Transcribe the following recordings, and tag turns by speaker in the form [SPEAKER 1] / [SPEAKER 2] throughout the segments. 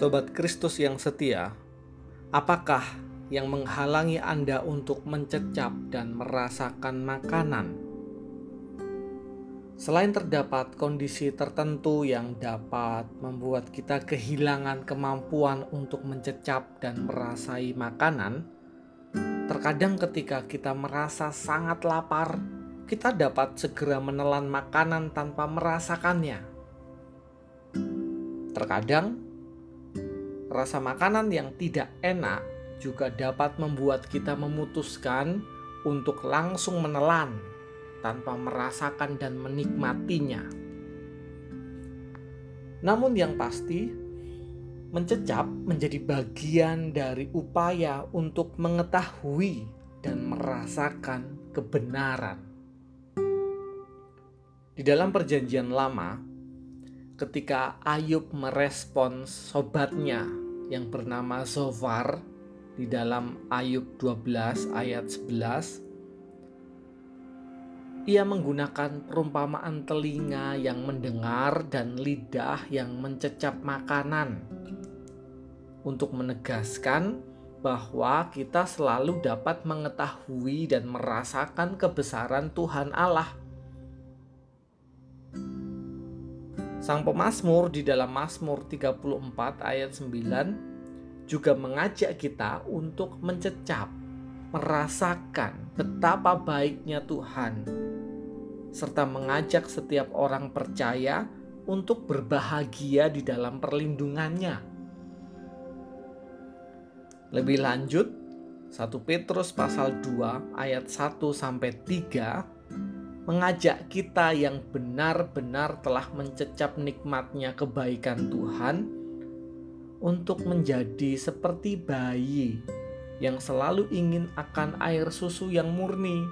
[SPEAKER 1] Sobat Kristus yang setia, apakah yang menghalangi Anda untuk mencecap dan merasakan makanan? Selain terdapat kondisi tertentu yang dapat membuat kita kehilangan kemampuan untuk mencecap dan merasai makanan, terkadang ketika kita merasa sangat lapar, kita dapat segera menelan makanan tanpa merasakannya. Terkadang, rasa makanan yang tidak enak juga dapat membuat kita memutuskan untuk langsung menelan tanpa merasakan dan menikmatinya. Namun, yang pasti, mencecap menjadi bagian dari upaya untuk mengetahui dan merasakan kebenaran. Di dalam Perjanjian Lama, ketika Ayub merespons sobatnya yang bernama Zofar di dalam Ayub 12 ayat 11 ia menggunakan perumpamaan telinga yang mendengar dan lidah yang mencecap makanan untuk menegaskan bahwa kita selalu dapat mengetahui dan merasakan kebesaran Tuhan Allah Sang pemazmur di dalam Mazmur 34 ayat 9 juga mengajak kita untuk mencecap, merasakan betapa baiknya Tuhan, serta mengajak setiap orang percaya untuk berbahagia di dalam perlindungannya. Lebih lanjut, 1 Petrus pasal 2 ayat 1 sampai 3 mengajak kita yang benar-benar telah mencecap nikmatnya kebaikan Tuhan untuk menjadi seperti bayi yang selalu ingin akan air susu yang murni,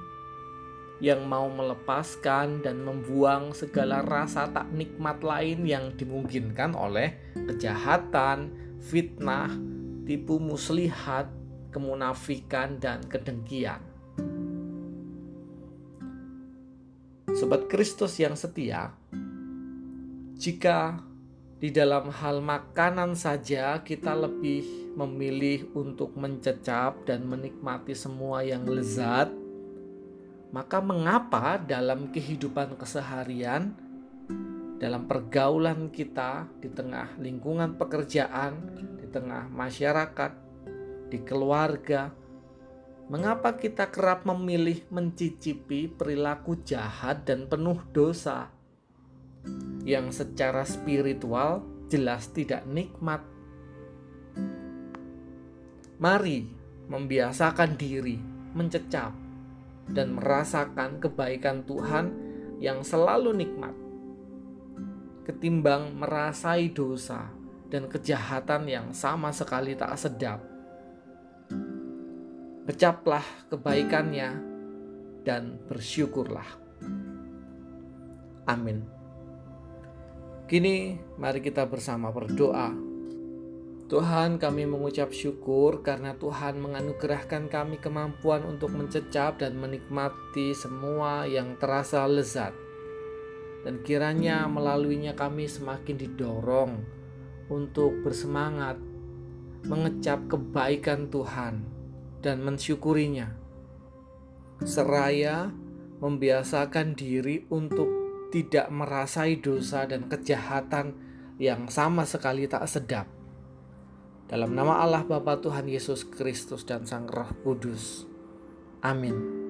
[SPEAKER 1] yang mau melepaskan dan membuang segala rasa tak nikmat lain yang dimungkinkan oleh kejahatan, fitnah, tipu muslihat, kemunafikan, dan kedengkian. Sobat Kristus yang setia, jika di dalam hal makanan saja kita lebih memilih untuk mencecap dan menikmati semua yang lezat, maka mengapa dalam kehidupan keseharian, dalam pergaulan kita di tengah lingkungan pekerjaan, di tengah masyarakat, di keluarga, Mengapa kita kerap memilih mencicipi perilaku jahat dan penuh dosa yang secara spiritual jelas tidak nikmat? Mari membiasakan diri mencecap dan merasakan kebaikan Tuhan yang selalu nikmat, ketimbang merasai dosa dan kejahatan yang sama sekali tak sedap Kecaplah kebaikannya dan bersyukurlah. Amin. Kini mari kita bersama berdoa. Tuhan kami mengucap syukur karena Tuhan menganugerahkan kami kemampuan untuk mencecap dan menikmati semua yang terasa lezat. Dan kiranya melaluinya kami semakin didorong untuk bersemangat mengecap kebaikan Tuhan dan mensyukurinya. Seraya membiasakan diri untuk tidak merasai dosa dan kejahatan yang sama sekali tak sedap. Dalam nama Allah Bapa Tuhan Yesus Kristus dan Sang Roh Kudus. Amin.